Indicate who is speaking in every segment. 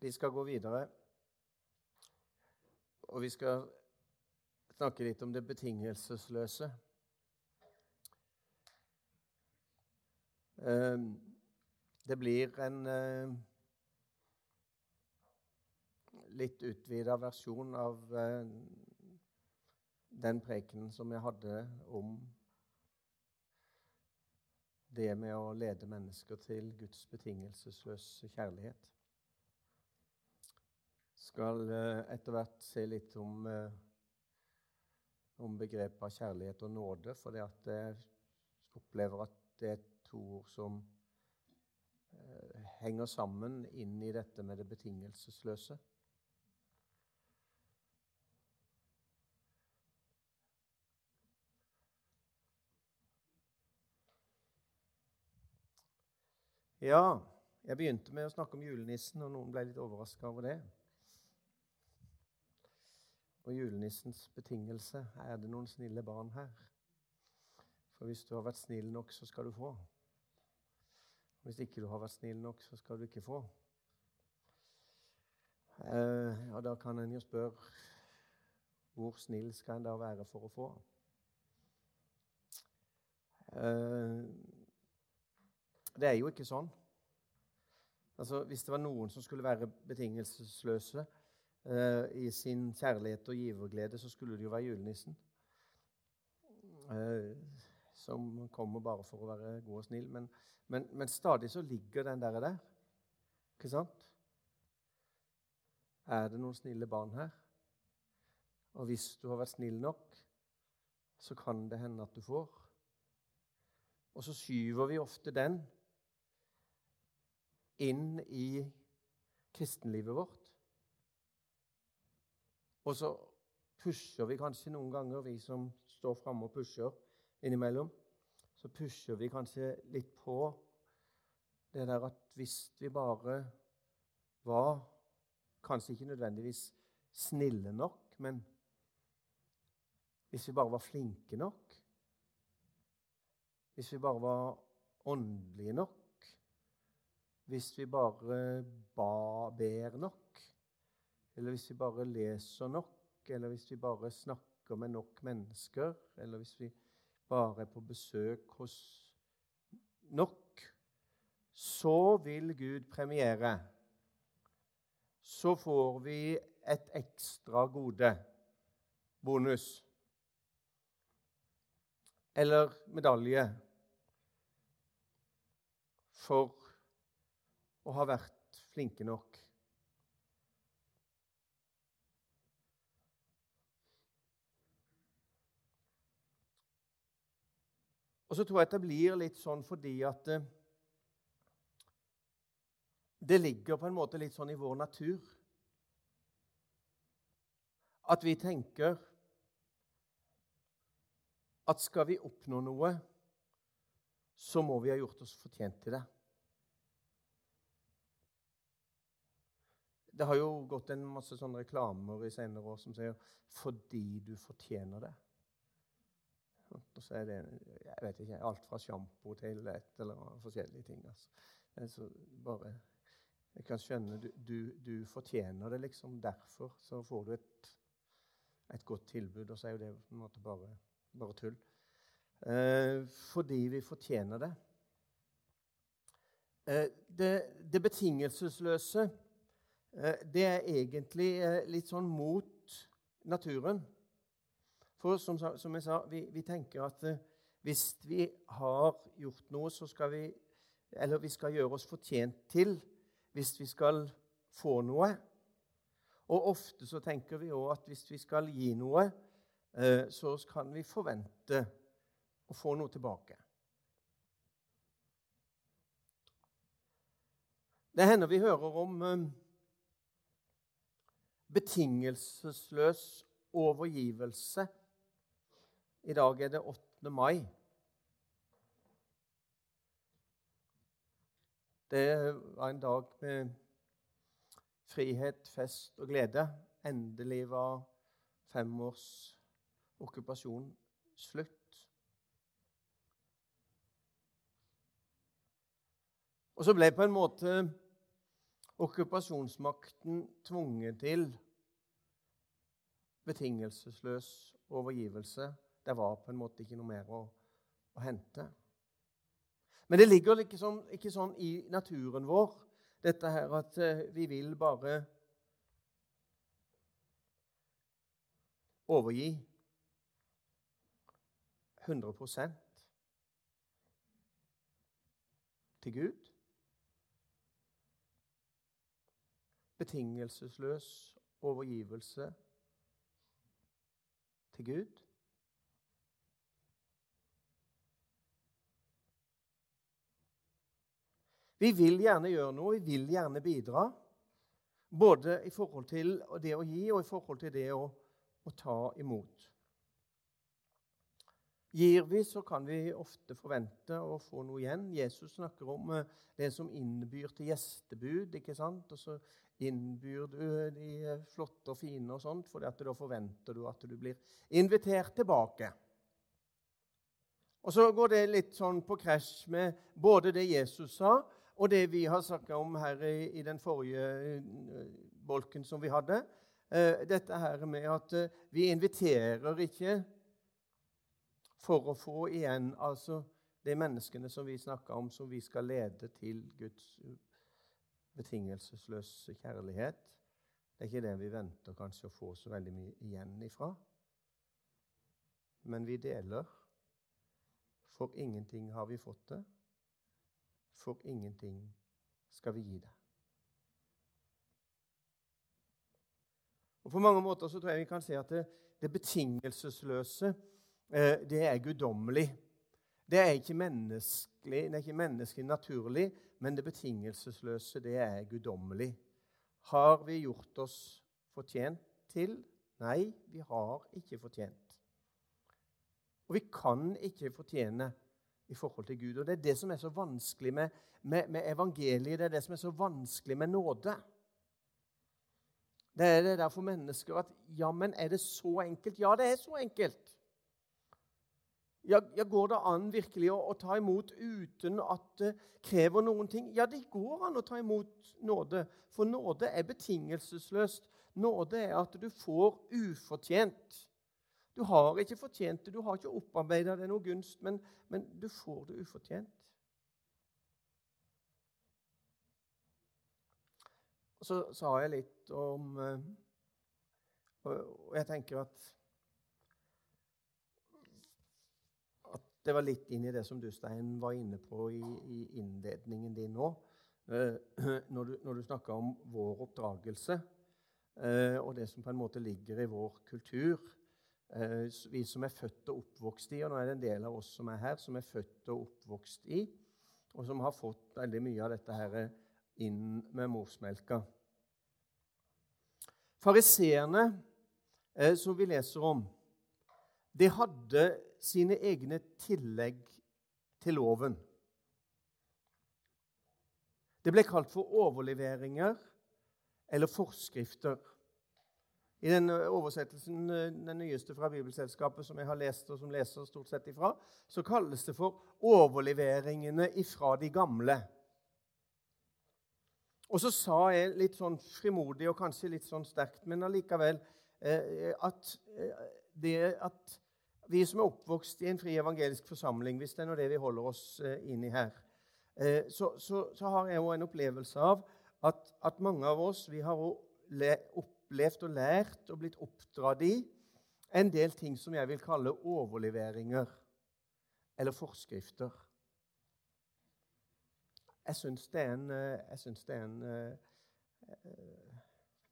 Speaker 1: Vi skal gå videre, og vi skal snakke litt om det betingelsesløse. Ehm, det blir en eh, litt utvida versjon av eh, den prekenen som jeg hadde om det med å lede mennesker til Guds betingelsesløse kjærlighet skal eh, etter hvert se litt om, eh, om begrepet av kjærlighet og nåde, for jeg opplever at det er to ord som eh, henger sammen inn i dette med det betingelsesløse. Ja, jeg begynte med å snakke om julenissen, og noen ble litt overraska over det og julenissens betingelse. Er det noen snille barn her? For hvis du har vært snill nok, så skal du få. Hvis ikke du har vært snill nok, så skal du ikke få. Eh, og da kan en jo spørre hvor snill skal en da være for å få? Eh, det er jo ikke sånn. Altså, Hvis det var noen som skulle være betingelsesløse, i sin kjærlighet og giverglede, så skulle det jo være julenissen. Eh, som kommer bare for å være god og snill. Men, men, men stadig så ligger den der, der. Ikke sant? Er det noen snille barn her? Og hvis du har vært snill nok, så kan det hende at du får. Og så skyver vi ofte den inn i kristenlivet vårt. Og så pusher vi kanskje noen ganger, vi som står framme og pusher innimellom. Så pusher vi kanskje litt på det der at hvis vi bare var Kanskje ikke nødvendigvis snille nok, men hvis vi bare var flinke nok Hvis vi bare var åndelige nok Hvis vi bare ba, ber nok eller hvis vi bare leser nok, eller hvis vi bare snakker med nok mennesker, eller hvis vi bare er på besøk hos nok, så vil Gud premiere. Så får vi et ekstra gode, bonus. Eller medalje for å ha vært flinke nok. Og så tror jeg at det blir litt sånn fordi at det, eh, det ligger på en måte litt sånn i vår natur. At vi tenker at skal vi oppnå noe, så må vi ha gjort oss fortjent til det. Det har jo gått en masse sånne reklamer i senere år som sier 'fordi du fortjener det'. Og så er det jeg vet ikke, alt fra sjampo til et eller annet forskjellige ting. Altså. Så bare, jeg kan skjønne du, du, du, fortjener det, liksom. Derfor så får du et, et godt tilbud. Og så er jo det på en måte bare, bare tull. Eh, fordi vi fortjener det. Eh, det, det, betingelsesløse, eh, det er egentlig eh, litt sånn mot naturen. For som, som jeg sa, vi, vi tenker at uh, hvis vi har gjort noe, så skal vi Eller vi skal gjøre oss fortjent til hvis vi skal få noe. Og ofte så tenker vi òg at hvis vi skal gi noe, uh, så kan vi forvente å få noe tilbake. Det hender vi hører om um, betingelsesløs overgivelse i dag er det 8. mai. Det var en dag med frihet, fest og glede. Endelig var fem års okkupasjon slutt. Og så ble på en måte okkupasjonsmakten tvunget til betingelsesløs overgivelse. Det var på en måte ikke noe mer å, å hente. Men det ligger sånn, ikke sånn, i naturen vår, dette her at eh, vi vil bare overgi 100% til Gud. Betingelsesløs overgivelse til Gud. Vi vil gjerne gjøre noe, vi vil gjerne bidra. Både i forhold til det å gi og i forhold til det å, å ta imot. Gir vi, så kan vi ofte forvente å få noe igjen. Jesus snakker om eh, det som innbyr til gjestebud. ikke sant? Og så innbyr du de flotte og fine, og sånt, for da forventer du at du blir invitert tilbake. Og Så går det litt sånn på krasj med både det Jesus sa, og det vi har snakka om her i, i, den forrige eh, bolken som vi hadde. Eh, dette her med at eh, vi inviterer ikke for å få igjen altså de menneskene som vi snakker om, som vi skal lede til Guds betingelsesløse kjærlighet. Det er ikke det vi venter kanskje å få så veldig mye igjen ifra. Men vi deler. For ingenting har vi fått det for ingenting skal vi gi deg. Og På mange måter så tror jeg vi kan si at det, det betingelsesløse eh, det er guddommelig. Det er ikke menneskelig, det er ikke menneskelig naturlig, men det betingelsesløse det er guddommelig. Har vi gjort oss fortjent til? Nei, vi har ikke fortjent. Og vi kan ikke fortjene i forhold til Gud. Og Det er det som er så vanskelig med, med, med evangeliet. Det er det som er så vanskelig med nåde. Det er det der for mennesker at Ja, men er det så enkelt? Ja, det er så enkelt. Ja, ja Går det an virkelig å, å, ta imot uten at det krever noen ting? Ja, det går an å ta imot nåde, for nåde er betingelsesløst. Nåde er at du får ufortjent. Du har ikke fortjent det, du har ikke opparbeida deg noe gunst, men, men, du får det ufortjent. Og Så sa jeg litt om eh, Og jeg tenker at at det var litt inn i det som du, Stein, var inne på i, i innledningen din nå. Eh, når du, når du snakka om vår oppdragelse eh, og det som på en måte ligger i vår kultur vi som er født og oppvokst i, og nå er det en del av oss som er her, som er født og oppvokst i, og som har fått veldig mye av dette her inn med morsmelka. Fariseerne, eh, som vi leser om, de hadde sine egne tillegg til loven. Det ble kalt for overleveringer eller forskrifter. I den eh, oversettelsen, eh, den nyeste fra Bibelselskapet, som jeg har lest, og som leser stort sett ifra, så kalles det for 'overleveringene ifra de gamle'. Og så sa jeg litt sånn frimodig og kanskje litt sånn sterkt, men allikevel eh, at det at vi som er oppvokst i en fri evangelisk forsamling, hvis det er noe det vi holder oss inn i her, så, så, så har jeg òg en opplevelse av at, at, mange av oss vi har opp opplevd og lært og blitt oppdratt i en del ting som jeg vil kalle overleveringer eller forskrifter. Jeg syns det er en, eh, det er en uh,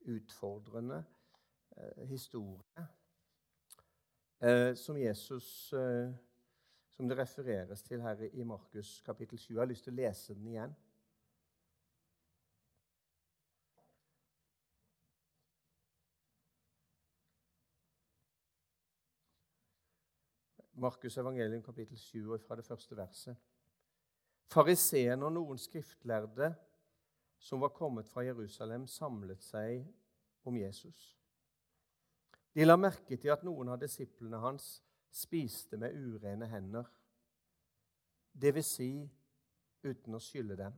Speaker 1: utfordrende uh, historie som Jesus Som det refereres til her i Markus kapittel 7. Jeg har lyst til å lese den igjen. Markus evangelium kapittel 7 fra det første verset. Fariseerne og noen skriftlærde som var kommet fra Jerusalem, samlet seg om Jesus. De la merke til at noen av disiplene hans spiste med urene hender, dvs. Si uten å skylle dem.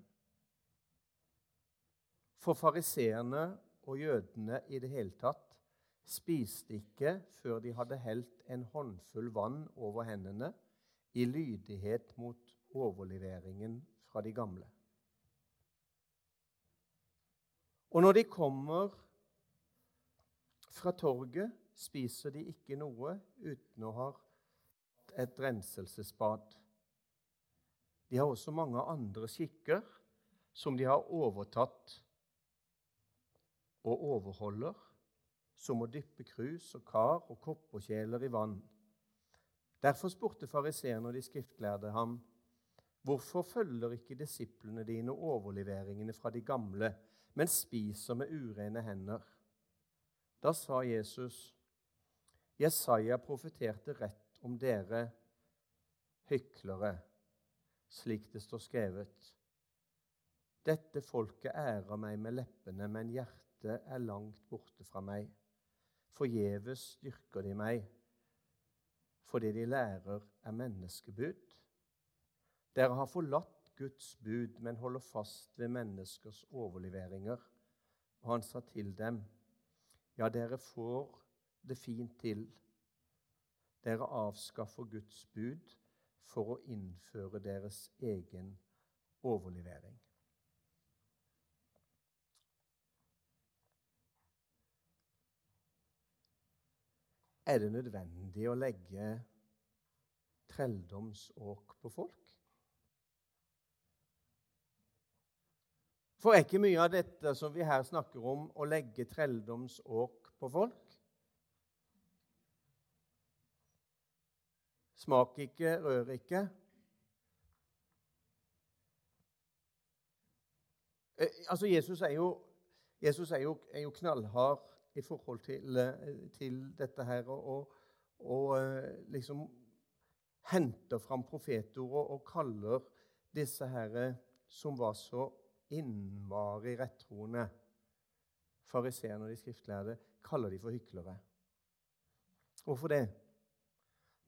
Speaker 1: For fariseerne og jødene i det hele tatt spiste ikke før de hadde helt en håndfull vann over hendene, i lydighet mot overleveringen fra de gamle. Og når de kommer fra torget, spiser de ikke noe uten å ha et renselsesbad. De har også mange andre skikker som de har overtatt og overholder, som å dyppe krus og kar og kopperkjeler i vann. Derfor spurte fariseerne og de skriftlærde ham, hvorfor følger ikke disiplene dine overleveringene fra de gamle, men spiser med urene hender? Da sa Jesus, Jesaja profeterte rett om dere hyklere, slik det står skrevet. Dette folket ærer meg med leppene, men hjertet er langt borte fra meg. Forgjeves styrker de meg, for det de lærer, er menneskebud. Dere har forlatt Guds bud, men holder fast ved menneskers overleveringer. Og han sa til dem, ja, dere får det fint til. Dere avskaffer Guds bud for å innføre deres egen overlevering. Er det nødvendig å legge trelldomsåk på folk? For er ikke mye av dette som vi her snakker om, å legge trelldomsåk på folk? Smak ikke, rør ikke. Eh, altså, Jesus er jo, Jesus er jo, er jo knallhard i forhold til, eh, til dette her. Og, og, eh, liksom henter fram profetord og kaller disse her som var så innmari rettroende, fariseerne og de skriftlærde, kaller de for hyklere. Hvorfor det?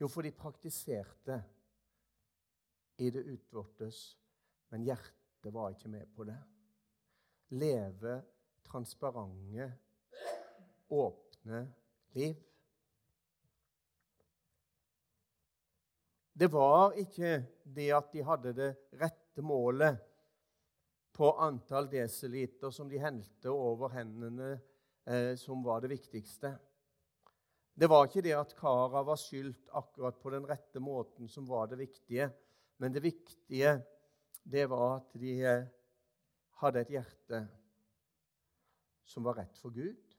Speaker 1: Jo, for de praktiserte i det utvortes, men hjertet var ikke med på det. Leve transparente åpne liv. Det var ikke det at de hadde det rette målet på antall desiliter som de helte over hendene, eh, som var det viktigste. Det var ikke det at kara var skylt akkurat på den rette måten, som var det viktige. Men det viktige, det var at de eh, hadde et hjerte som var rett for Gud.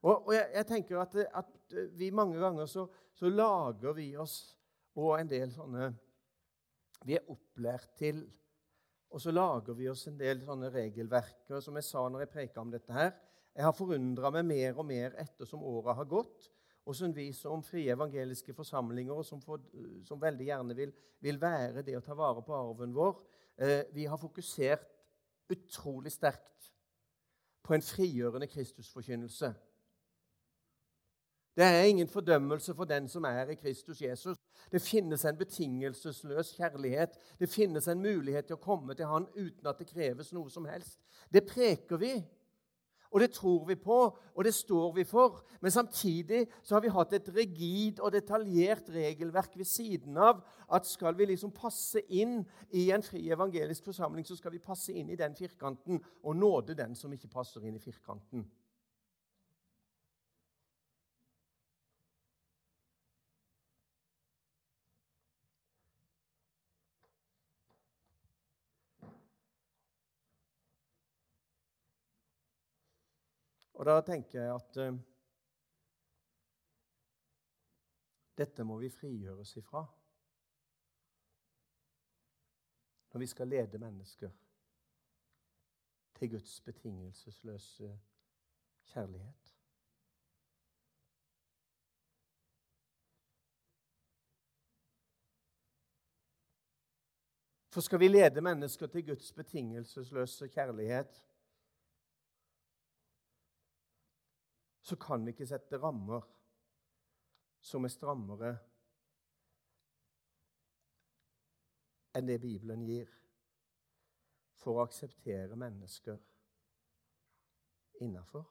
Speaker 1: Og, og jeg, jeg, tenker at, at, vi mange ganger så, så lager vi oss og en del sånne Vi er opplært til Og så lager vi oss en del sånne regelverker. Som jeg sa når jeg preka om dette her Jeg har forundra meg mer og mer ettersom åra har gått. Og som vi som frie evangeliske forsamlinger, og som, for, som veldig gjerne vil, vil, være det å ta vare på arven vår, eh, vi har fokusert utrolig sterkt på en frigjørende Kristusforkynnelse. Det er ingen fordømmelse for den som er i Kristus Jesus. Det finnes en betingelsesløs kjærlighet. Det finnes en mulighet til å komme til Han uten at det kreves noe som helst. Det preker vi, og det tror vi på, og det står vi for. Men samtidig så har vi hatt et rigid og detaljert regelverk ved siden av at skal vi liksom passe inn i en fri evangelisk forsamling, så skal vi passe inn i den firkanten og nåde den som ikke passer inn i firkanten. Og da tenker jeg at uh, dette må vi frigjøres ifra når vi skal lede mennesker til Guds betingelsesløse kjærlighet. For skal vi lede mennesker til Guds betingelsesløse kjærlighet, så kan vi ikke sette rammer som er strammere enn det Bibelen gir. for å akseptere mennesker innafor.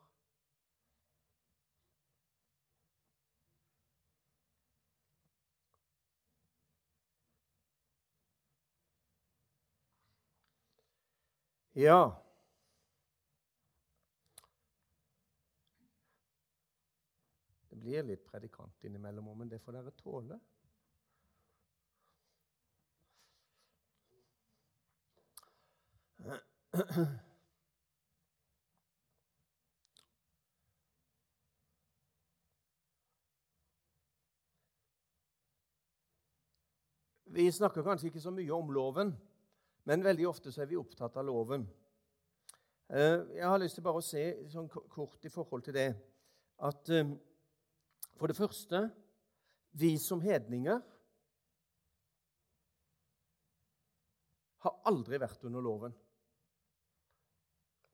Speaker 1: Ja Det blir litt predikant innimellom, men det får dere tåle. Vi snakker kanskje ikke så mye om loven, men veldig ofte så er vi opptatt av loven. Eh, jeg har lyst til bare å se sånn kort i forhold til det at eh, for det første vi som hedninger har aldri vært under loven.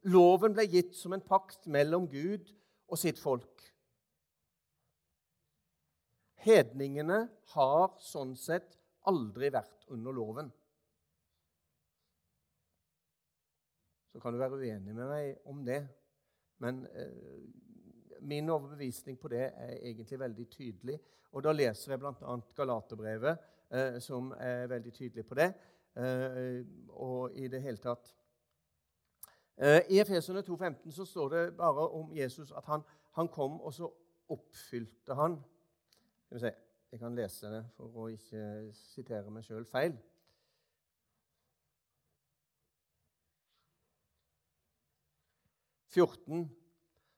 Speaker 1: Loven ble gitt som en pakt mellom Gud og sitt folk. Hedningene har sånn sett aldri vært under loven. Så kan du være uenig med meg om det, men eh, min overbevisning på det er egentlig veldig tydelig. Og Da leser jeg bl.a. Galaterbrevet, eh, som er veldig tydelig på det. Eh, og i det hele tatt Eh, I Efeserne 2,15 så står det bare om Jesus at han, han, kom, og så oppfylte han Skal vi se Jeg kan lese det for å ikke sitere meg sjøl feil.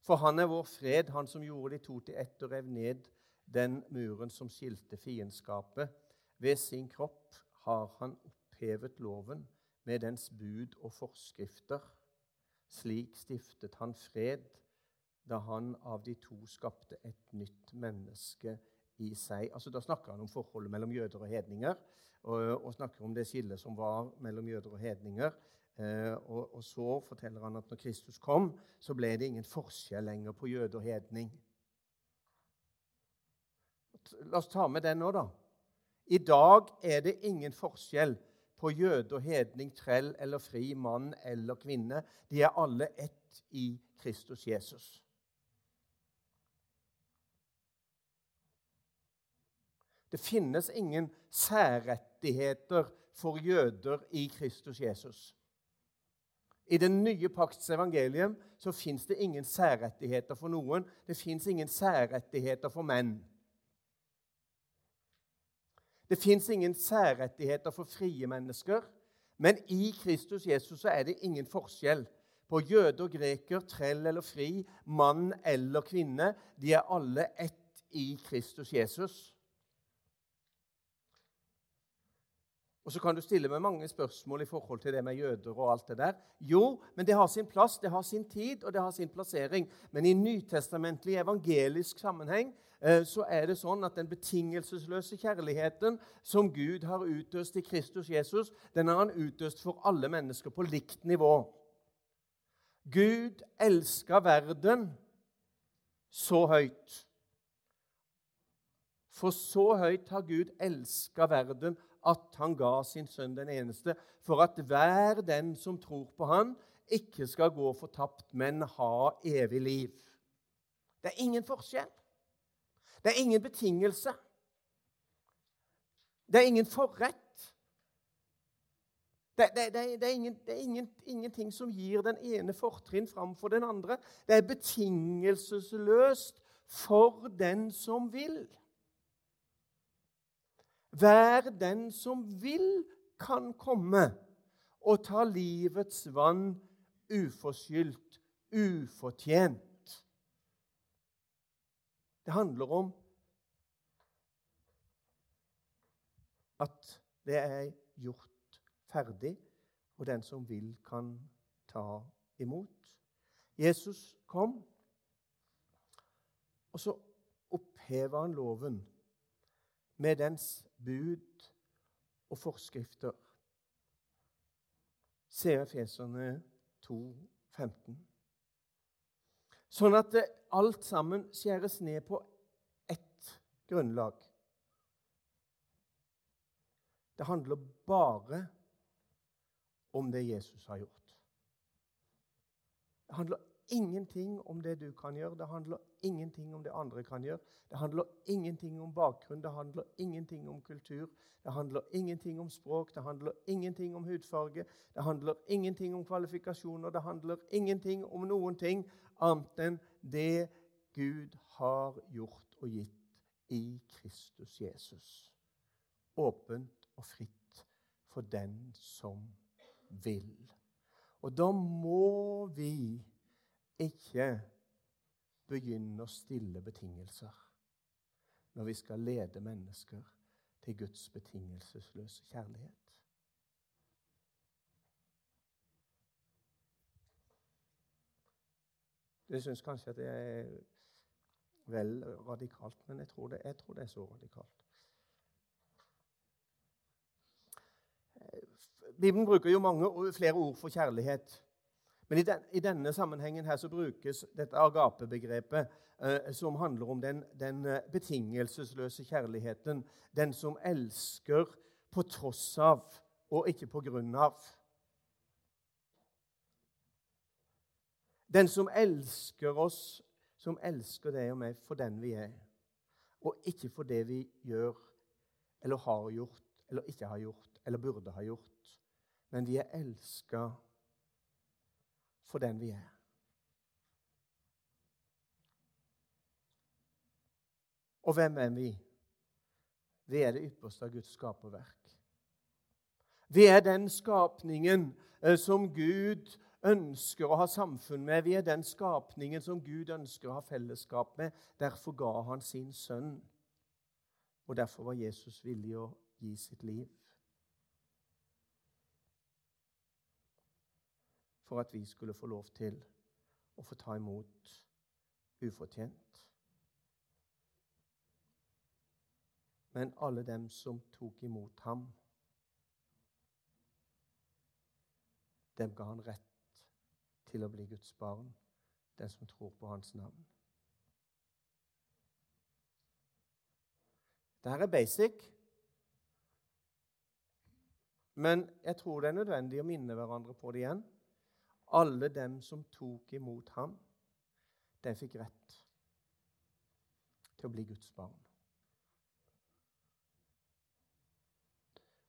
Speaker 1: For han er vår fred, han som gjorde de to til ett og rev ned den muren som skilte fiendskapet. Ved sin kropp har han opphevet loven med dens bud og forskrifter. Slik stiftet han fred da han av de to skapte et nytt menneske i seg. Altså, da snakker han om forholdet mellom jøder og hedninger, og, og snakker om det skillet som var mellom jøder og hedninger. Eh, og, og, så forteller han at når Kristus kom, så ble det ingen forskjell lenger på jøde og hedning. La oss ta med den nå, da. I dag er det ingen forskjell på jøde og hedning, trell eller fri, mann eller kvinne. De er alle ett i Kristus Jesus. Det finnes ingen særrettigheter for jøder i Kristus Jesus. I den nye pakts evangelium så fins det ingen særrettigheter for noen. Det fins ingen særrettigheter for menn. Det fins ingen særrettigheter for frie mennesker. Men i Kristus Jesus så er det ingen forskjell på jøde og greker, trell eller fri, mann eller kvinne. De er alle ett i Kristus Jesus. Og Så kan du stille meg mange spørsmål i forhold til det med jøder og alt det der. Jo, men det har sin plass, det har sin tid og det har sin plassering. Men i nytestamentlig evangelisk sammenheng Eh, så er det sånn at den betingelsesløse kjærligheten som Gud har utøst i Kristus Jesus, den har han utøst for alle mennesker på likt nivå. Gud elska verden så høyt. For så høyt har Gud elska verden at han ga sin sønn den eneste, for at hver den som tror på han, ikke skal gå fortapt, men ha evig liv. Det er ingen forskjell. Det er ingen betingelse. Det er ingen forrett. Det, det, det, det er, ingen, er ingen, ingenting som gir den ene fortrinn framfor den andre. Det er betingelsesløst for den som vil. Hver den som vil, kan komme og ta livets vann uforskyldt, ufortjent. Det handler om at det er gjort ferdig, og den som vil, kan ta imot. Jesus kom, og så oppheva han loven med dens bud og forskrifter. Se Efeserne 2, 15. Sånn at alt sammen skjæres ned på ett grunnlag. Det handler bare om det Jesus har gjort. Det handler ingenting om det du kan gjøre, det handler ingenting om det andre kan gjøre. Det handler ingenting om bakgrunn, det handler ingenting om kultur. Det handler ingenting om språk, det handler ingenting om hudfarge, det handler ingenting om kvalifikasjoner, det handler ingenting om noen ting annet enn det Gud har gjort og gitt i Kristus Jesus. Åpent og fritt for den som vil. Og da må vi ikke begynne å stille betingelser når vi skal lede mennesker til Guds betingelsesløse kjærlighet. Du syns kanskje at det er vel radikalt, men jeg tror det, jeg tror det er så radikalt. Bibelen bruker jo mange flere ord for kjærlighet. Men i, den, i denne sammenhengen her så brukes dette agape-begrepet, eh, som handler om den, den, eh, betingelsesløse kjærligheten. Den som elsker på tross av og ikke på grunn av. Den som elsker oss, som elsker deg og meg for den vi er, og ikke for det vi gjør eller har gjort eller ikke har gjort eller burde ha gjort. Men vi er elska for den vi er. Og hvem er vi? Vi er det ypperste av Guds skaperverk. Vi er den skapningen eh, som Gud ønsker å ha samfunn med. Vi er den skapningen som Gud ønsker å ha fellesskap med. Derfor ga han sin sønn. Og derfor var Jesus villig å gi sitt liv. For at vi skulle få lov til å få ta imot ufortjent. Men alle dem som tok imot ham, dem ga han rett til å bli Guds barn, den som tror på hans navn. Dette er basic, men jeg tror det er nødvendig å minne hverandre på det igjen. Alle dem som tok imot ham, de fikk rett til å bli Guds barn.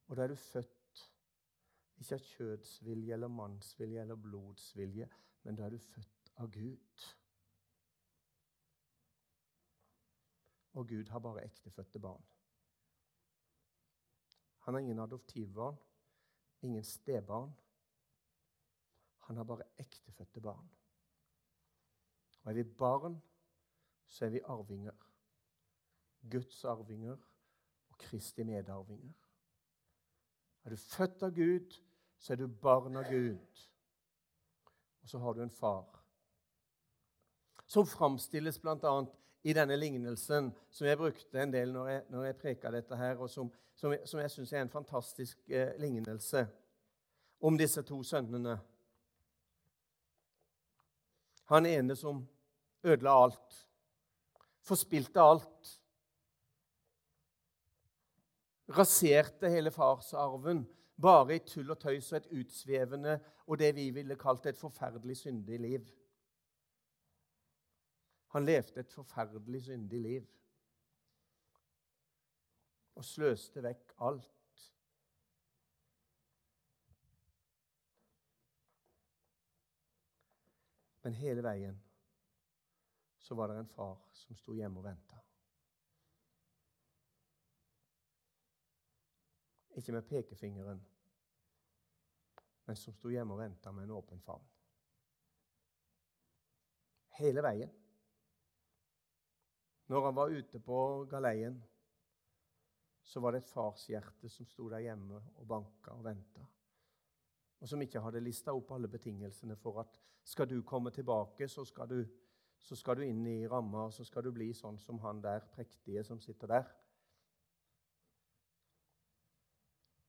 Speaker 1: Og da er du født ikke av kjødsvilje eller mannsvilje eller blodsvilje, men da er du født av Gud. Og Gud har bare ektefødte barn. Han har ingen adoptivbarn, ingen stebarn. Han har bare ektefødte barn. Og er vi barn, så er vi arvinger. Guds arvinger og Kristi medarvinger. Er du født av Gud, så er du barn av Gud. Og så har du en far. Som framstilles bl.a. i denne lignelsen, som jeg brukte en del når jeg, når jeg preka dette her, og som, som jeg, som jeg syns er en fantastisk eh, lignelse om disse to sønnene. Han ene som ødela alt, forspilte alt. Raserte hele farsarven bare i tull og tøys og et utsvevende og det vi ville kalt et forferdelig syndig liv. Han levde et forferdelig syndig liv og sløste vekk alt. Men hele veien så var det en far som sto hjemme og venta. Ikke med pekefingeren, men som sto hjemme og venta med en åpen favn. Hele veien. Når han var ute på galeien, så var det et farshjerte som sto der hjemme og banka og venta og som ikke hadde lista opp alle betingelsene for at skal du komme tilbake, så skal du, så skal du inn i ramma, så skal du bli sånn som han der prektige som sitter der.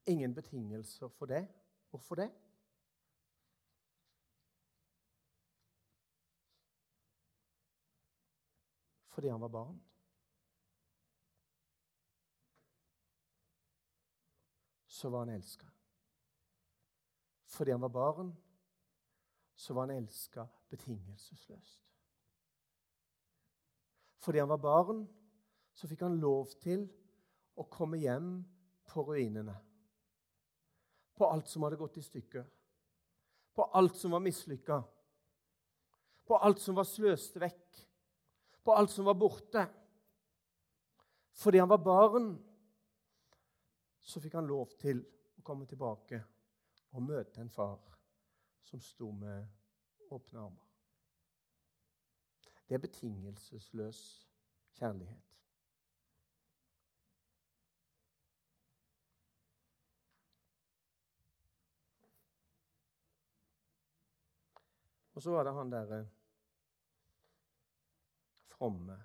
Speaker 1: Ingen betingelser for det. Hvorfor det? Fordi han var barn. Så var han elska. Fordi han var barn, så var han elska betingelsesløst. Fordi han var barn, så fikk han lov til å komme hjem på ruinene. På alt som hadde gått i stykker. På alt som var mislykka. På alt som var sløst vekk. På alt som var borte. Fordi han var barn, så fikk han lov til å komme tilbake og møte en far som sto med åpne armer. Det er betingelsesløs kjærlighet. Og så var det han derre fromme,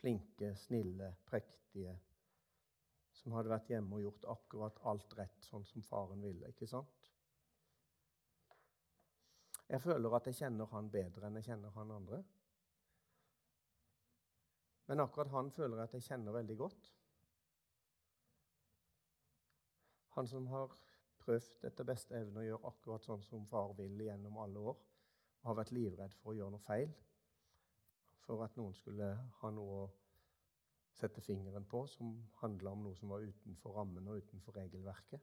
Speaker 1: flinke, snille, prektige som hadde vært hjemme og gjort akkurat alt rett, sånn som faren ville. ikke sant? Jeg føler at jeg kjenner han bedre enn jeg kjenner han andre. Men akkurat han føler jeg at jeg kjenner veldig godt. Han som har prøvd etter beste evne å gjøre akkurat sånn som far vil gjennom alle år, og har vært livredd for å gjøre noe feil, for at noen skulle ha noe å sette fingeren på som handla om noe som var utenfor rammen og utenfor regelverket.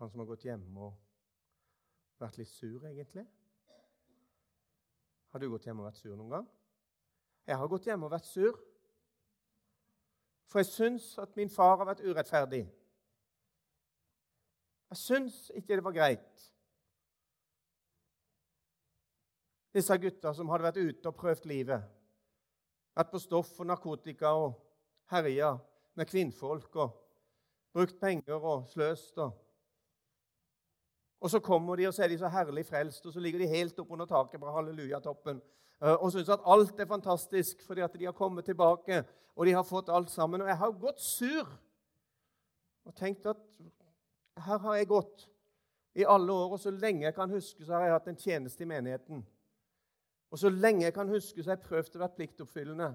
Speaker 1: Han som har gått hjemme og vært litt sur, egentlig? Har du gått hjemme og vært sur noen gang? Jeg har gått hjemme og vært sur. For jeg syns at min far har vært urettferdig. Jeg syns ikke det var greit. Disse gutta som hadde vært ute og prøvd livet. Vært på stoff og narkotika og herja med kvinnfolk og brukt penger og sløst. og og så kommer de, og så er de så herlig frelst, og så ligger de helt oppunder taket på hallelujatoppen eh, og syns at alt er fantastisk fordi at de har kommet tilbake og de har fått alt sammen. Og jeg har gått sur og tenkt at her har jeg gått i alle år, og så lenge jeg kan huske, så har jeg hatt en tjeneste i menigheten. Og så lenge jeg kan huske, så har jeg prøvd å være pliktoppfyllende.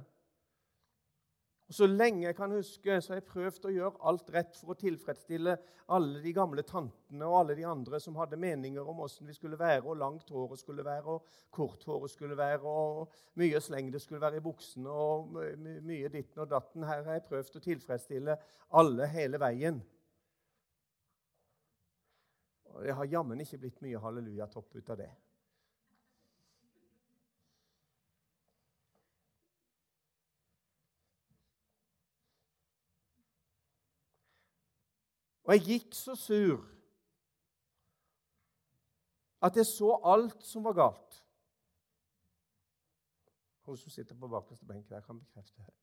Speaker 1: Og Så lenge jeg kan huske, så har jeg prøvd å gjøre alt rett for å tilfredsstille alle de gamle tantene og alle de andre som hadde meninger om åssen vi skulle være, og langt håret skulle være, og kort håret skulle være, og mye sleng det skulle være i buksene, og mye ditten og datten. Her har jeg prøvd å tilfredsstille alle hele veien. Og det har jammen ikke blitt mye hallelujatopp ut av det. Og jeg gikk så sur at jeg så alt som var galt. Hun som sitter på bakerste benk der, kan bekrefte det.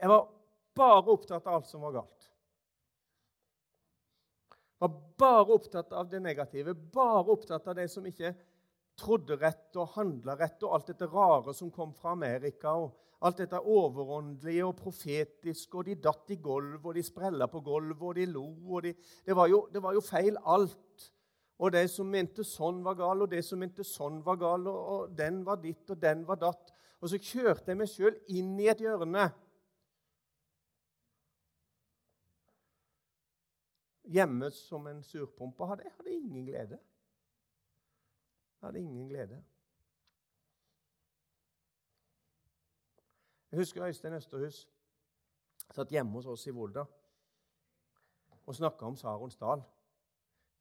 Speaker 1: Jeg var bare opptatt av alt som var galt. Jeg var bare opptatt av det negative, bare opptatt av det som ikke trodde rett og handla rett, og alt dette rare som kom fra Amerika. og Alt dette overåndelige og profetiske, og de datt i gulv, og de sprella på gulvet, og de lo og de, det, var jo, det, var jo, feil alt. Og de som mente sånn, var gal, og de som mente sånn, var gal, og, og den var ditt, og den var datt. Og så kjørte jeg meg sjøl inn i et hjørne. Hjemme som en surpompe hadde jeg hadde ingen glede. Jeg hadde ingen glede. Jeg husker Øystein Østerhus satt hjemme hos oss i Volda og snakka om Sarons dal.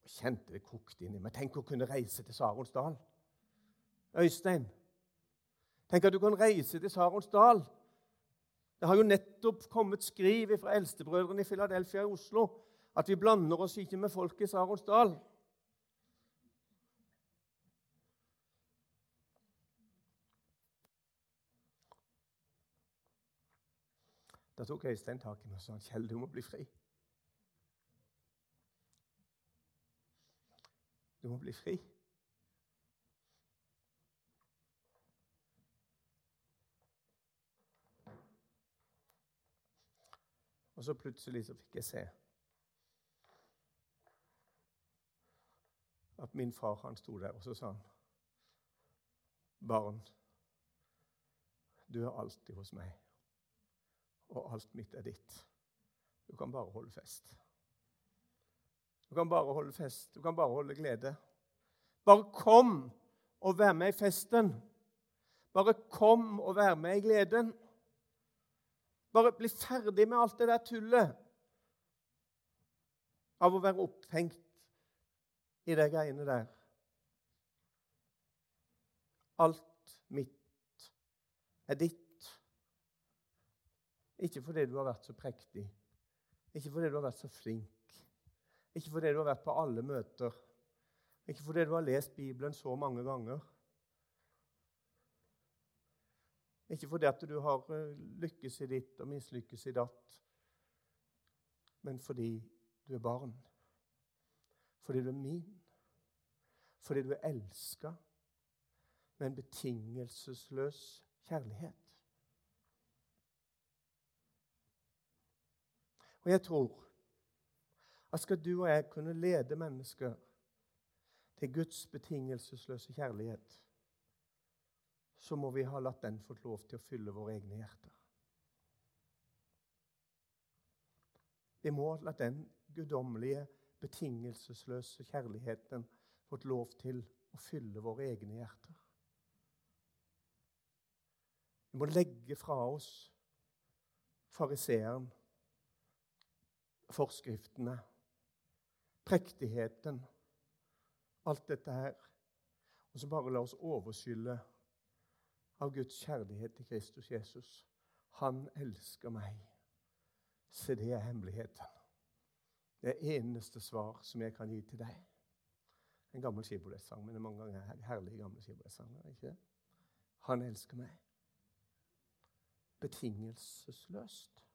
Speaker 1: Jeg kjente det kokte inni meg. Tenk å kunne reise til Sarons dal. Øystein, tenk at du kan reise til Sarons dal. Det har jo nettopp kommet skriv fra eldstebrødrene i Philadelphia i Oslo at vi blander oss ikke med folk i Sarons dal. Da tok Øystein tak i meg og sa Kjell, du må bli fri. Du må bli fri. Og så plutselig så fikk jeg se at min far han sto der, og så sa han Barn, du er alltid hos meg. Og alt mitt er ditt. Du kan bare holde fest. Du kan bare holde fest. Du kan bare holde glede. Bare kom og vær med i festen. Bare kom og vær med i gleden. Bare bli ferdig med alt det der tullet av å være opphengt i de greiene der. Alt mitt er ditt. Ikke fordi du har vært så prektig, ikke fordi du har vært så flink, ikke fordi du har vært på alle møter, ikke fordi du har lest Bibelen så mange ganger. Ikke fordi at du har eh, lykkes i ditt og mislykkes i datt, men fordi du er barn. Fordi du er min. Fordi du er elska med en betingelsesløs kjærlighet. Og jeg tror at skal du og jeg kunne lede mennesker til Guds betingelsesløse kjærlighet, så må vi ha latt den fått lov til å fylle våre egne hjerter. Vi må la den guddommelige, betingelsesløse kjærligheten fått lov til å fylle våre egne hjerter. Vi må legge fra oss fariseeren, forskriftene, prektigheten, alt dette her, og så bare la oss overskylle av Guds kjærlighet til Kristus Jesus. Han elsker meg. Se, det er hemmeligheten. Det eneste svar som jeg kan gi til deg. En gammel skibolestsang, men det er mange ganger herlige gamle skibolestsanger. ikke det? Han elsker meg. Betingelsesløst.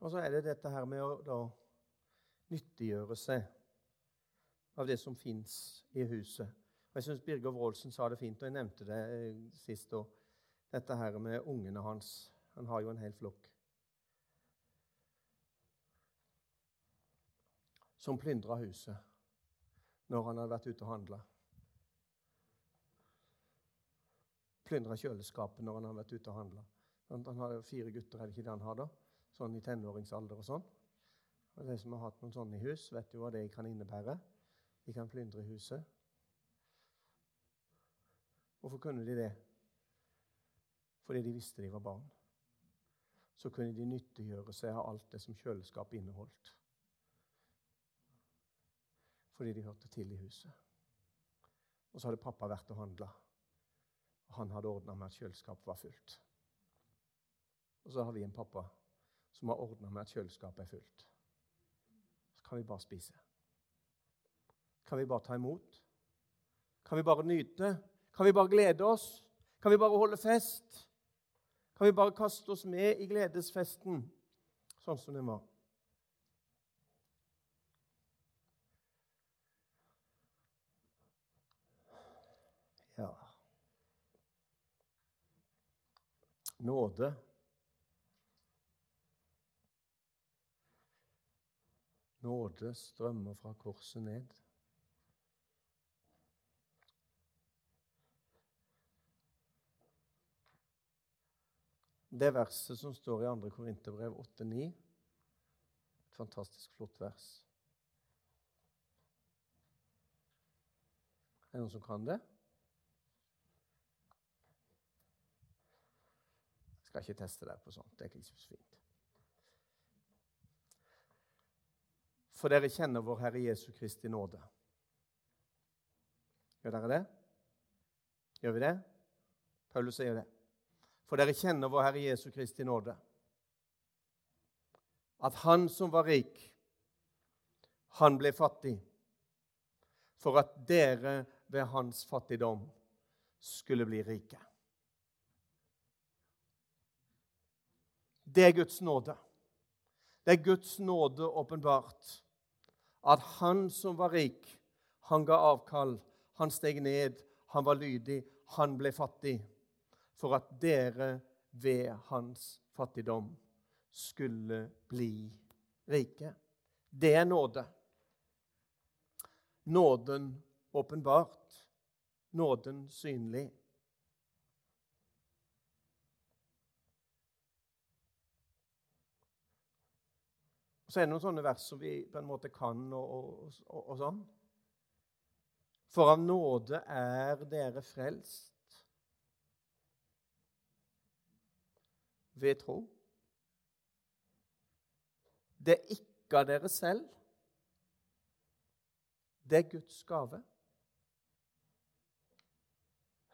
Speaker 1: Og så er det dette her med å da nyttiggjøre seg av det som fins i huset. Og Jeg syns Birger Wroldsen sa det fint, og jeg nevnte det eh, sist òg. Dette her med ungene hans. Han har jo en hel flokk. Som plyndra huset når han hadde vært ute og handla. Plyndra kjøleskapet når han hadde vært ute og handla. Han har fire gutter, er det ikke det han har da? Sånn i tenåringsalder og sånn. Og De som har hatt noen sånne i hus, vet jo hva det kan innebære. De kan plyndre huset. Hvorfor kunne de det? Fordi de visste de var barn. Så kunne de nyttiggjøre seg av alt det som kjøleskapet inneholdt. Fordi de hørte til i huset. Og så hadde pappa vært og handla. Og han hadde ordna med at kjøleskapet var fullt. Og så har vi en pappa som har ordna med at kjøleskapet er fullt Så kan vi bare spise. Kan vi bare ta imot? Kan vi bare nyte? Kan vi bare glede oss? Kan vi bare holde fest? Kan vi bare kaste oss med i gledesfesten sånn som den var? Ja Nåde Nåde strømmer fra korset ned. Det verset som står i 2. Korinterbrev 8,9, et fantastisk flott vers. Er det noen som kan det? Jeg skal ikke teste deg på sånt. Det er ikke så fint. For dere kjenner vår Herre Jesu Kristi nåde. Gjør dere det? Gjør vi det? Paulus sier det. For dere kjenner vår Herre Jesu Kristi nåde. At han som var rik, han ble fattig, for at dere ved hans fattigdom skulle bli rike. Det er Guds nåde. Det er Guds nåde åpenbart at han som var rik, han ga avkall. Han steg ned, han var lydig, han ble fattig. For at dere ved hans fattigdom skulle bli rike. det er nåde. Nåden åpenbart. Nåden synlig. Og Så er det noen sånne vers som vi på en måte kan og, og, og, sånn. For av nåde er dere frelst ved tro. Det er ikke av dere selv. Det er Guds gave.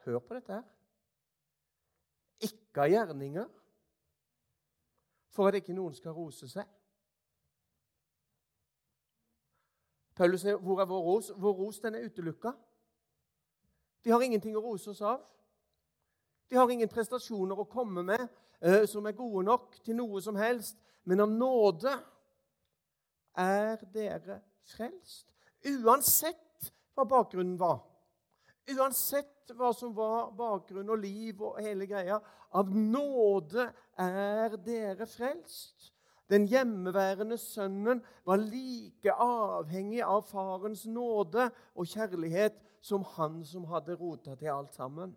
Speaker 1: Hør på dette her. Ikke av gjerninger, for at ikke noen skal rose seg. Paulus sier, 'Hvor er vår ros?' Vår ros den er utelukka. Vi har ingenting å rose oss av. Vi har ingen prestasjoner å komme med eh, som er gode nok til noe som helst. Men av nåde er dere frelst. Uansett hva bakgrunnen var. Uansett hva som var bakgrunn og liv og hele greia. Av nåde er dere frelst. Den hjemmeværende sønnen var like avhengig av farens nåde og kjærlighet som han som hadde rota til alt sammen.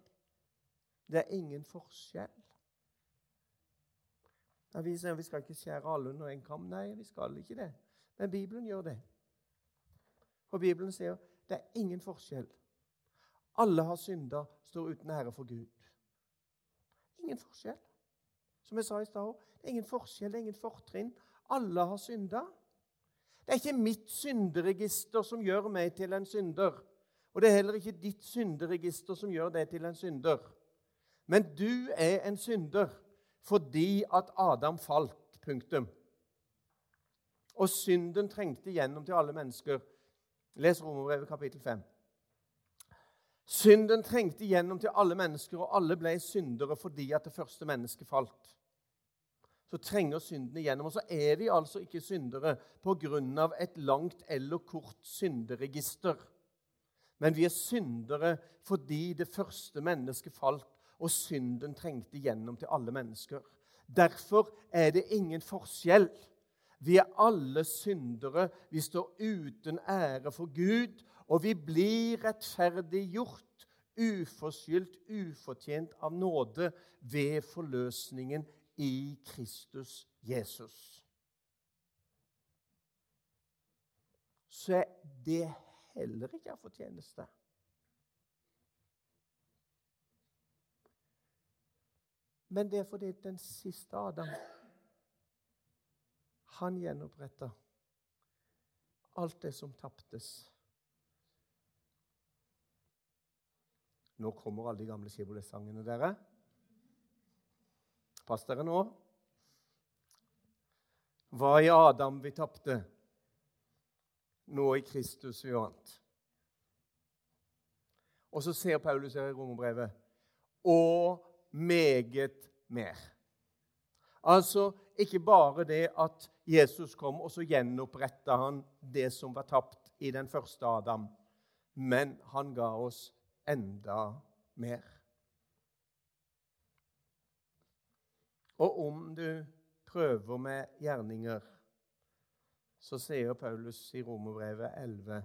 Speaker 1: Det er ingen forskjell. Ja, vi vi skal ikke skjære alle under en kam. Nei, vi skal ikke det. Men Bibelen gjør det. For Bibelen sier det er ingen forskjell. Alle har synda, står uten ære for Gud. Ingen forskjell. Som jeg sa i stad det er ingen forskjell, det er ingen fortrinn. Alle har synda. Det er ikke mitt synderegister som gjør meg til en synder. Og det er heller ikke ditt synderegister som gjør deg til en synder. Men du er en synder fordi at Adam falt. Punktum. Og synden trengte gjennom til alle mennesker. Les Romerbrevet kapittel 5. Synden trengte gjennom til alle mennesker, og alle ble syndere fordi at det første mennesket falt så trenger synden igjennom. Og så er vi altså ikke syndere pga. et langt eller kort synderegister. Men vi er syndere fordi det første mennesket falt, og synden trengte igjennom til alle mennesker. Derfor er det ingen forskjell. Vi er alle syndere. Vi står uten ære for Gud, og vi blir rettferdiggjort, uforskyldt, ufortjent av nåde ved forløsningen i Kristus Jesus. Så det heller ikke av fortjeneste. Men det er fordi den siste Adam han gjenoppretta alt det som taptes. Nå kommer alle de gamle Skibolett-sangene, dere. Pass dere nå. Hva i Adam vi tapte, nå i Kristus vi vant. Og så ser Paulus her i romerbrevet og meget mer. Altså ikke bare det at Jesus kom, og så gjenoppretta han det som var tapt i den første Adam, men han ga oss enda mer. Og om du prøver med gjerninger, så sier Paulus i Romerbrevet 11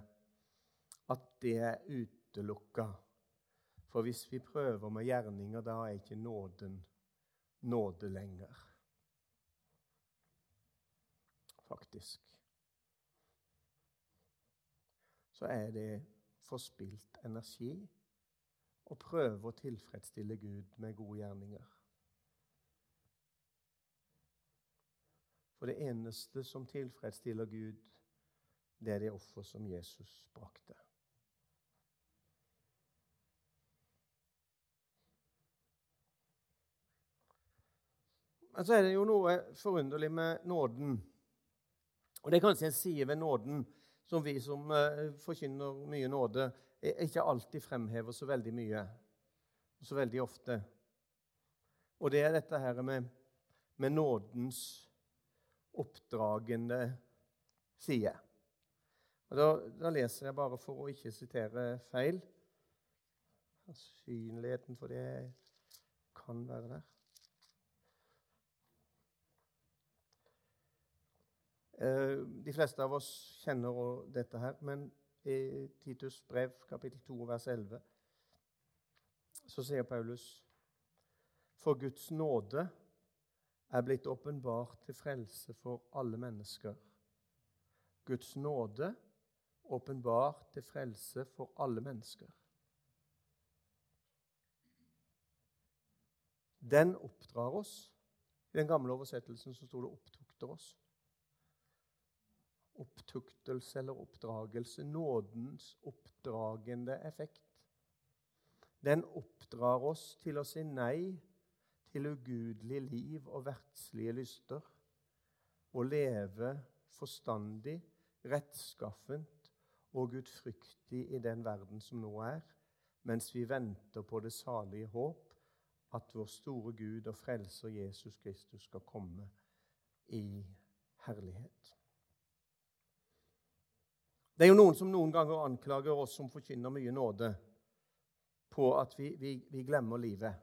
Speaker 1: at det er utelukka. For hvis vi prøver med gjerninger, da er ikke nåden nåde lenger. Faktisk. Så er det forspilt energi å prøve å tilfredsstille Gud med gode gjerninger. For det eneste som tilfredsstiller Gud, det er det offer som Jesus brakte. Men så er det jo noe forunderlig med nåden. Og det er kanskje en side ved nåden som vi som uh, forkynner mye nåde, ikke alltid fremhever så veldig mye, så veldig ofte. Og det er dette her med, med nådens oppdragende side. Og da, da, leser jeg bare for å ikke sitere feil. Synligheten for det kan være der. Eh, de fleste av oss kjenner dette her, men i Titus brev, kapittel 2, vers 11, så sier Paulus For Guds nåde er blitt åpenbart til frelse for alle mennesker. Guds nåde åpenbart til frelse for alle mennesker. Den oppdrar oss. I den gamle oversettelsen så sto det 'opptukter oss' opptuktelse eller oppdragelse, nådens oppdragende effekt. Den oppdrar oss til å si nei til ugudelig liv og verdslige lyster, og leve forstandig, rettskaffent og gudfryktig i den verden som nå er, mens vi venter på det salige håp, at vår store Gud og Frelser Jesus Kristus skal komme i herlighet. Det er jo noen som noen ganger anklager oss som forkynner mye nåde, på at vi, vi, vi glemmer livet.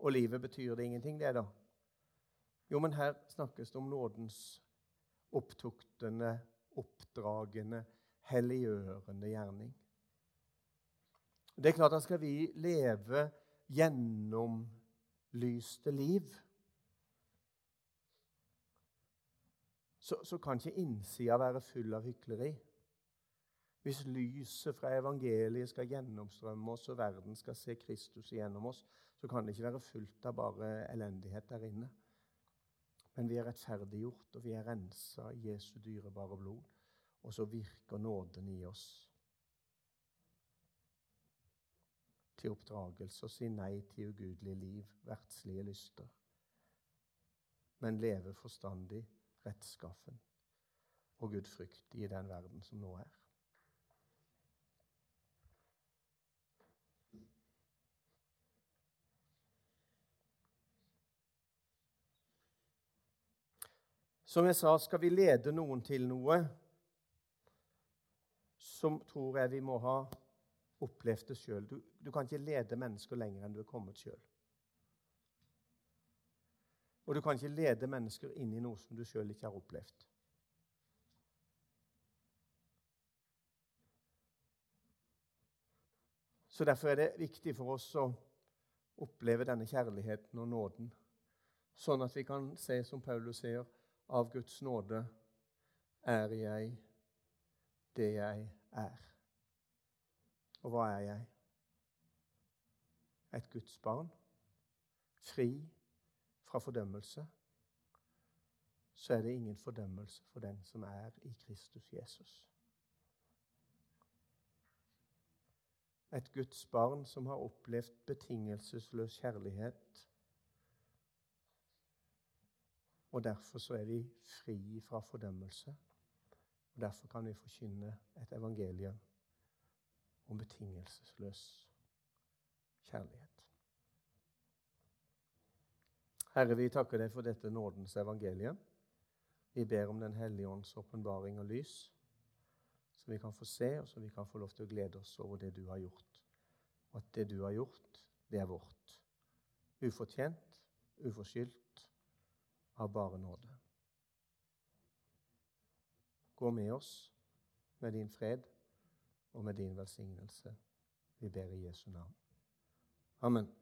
Speaker 1: Og livet betyr det ingenting, det, da? Jo, men her snakkes det om nådens opptuktende, oppdragende, helliggjørende gjerning. Det er klart at skal vi leve gjennomlyste liv så, så kan ikke innsida være full av hykleri. Hvis lyset fra evangeliet skal gjennomstrømme oss, og verden skal se Kristus igjennom oss, så kan det ikke være fullt av bare elendighet der inne. Men vi er rettferdiggjort, og vi er rensa i Jesu dyrebare blod. Og så virker nåden i oss til oppdragelse og si nei til ugudelig liv, verdslige lyster, men leve forstandig rettskaffen og gudfrykt i den verden som nå er. Som jeg sa, skal vi lede noen til noe, som tror jeg vi må ha opplevd det sjøl. Du, du, kan ikke lede mennesker lenger enn du er kommet sjøl. Og du kan ikke lede mennesker inn i noe som du sjøl ikke har opplevd. Så Derfor er det viktig for oss å oppleve denne kjærligheten og nåden, sånn at vi kan se, som Paulus sier, av Guds nåde er jeg det jeg er. Og hva er jeg? Et Guds barn, fri fra fordømmelse, så er det ingen fordømmelse for den som er i Kristus Jesus. Et Guds barn som har opplevd betingelsesløs kjærlighet. Og derfor så er vi fri fra fordømmelse. Og Derfor kan vi forkynne et evangelium om betingelsesløs kjærlighet. Herre, vi takker deg for dette nådens evangelium. Vi ber om Den hellige ånds åpenbaring og lys, så vi kan få se, og så vi kan få lov til å glede oss over det du har gjort. Og at det du har gjort, det er vårt. Ufortjent, uforskyldt, av bare nåde. Gå med oss med din fred og med din velsignelse. Vi ber i Jesu navn. Amen.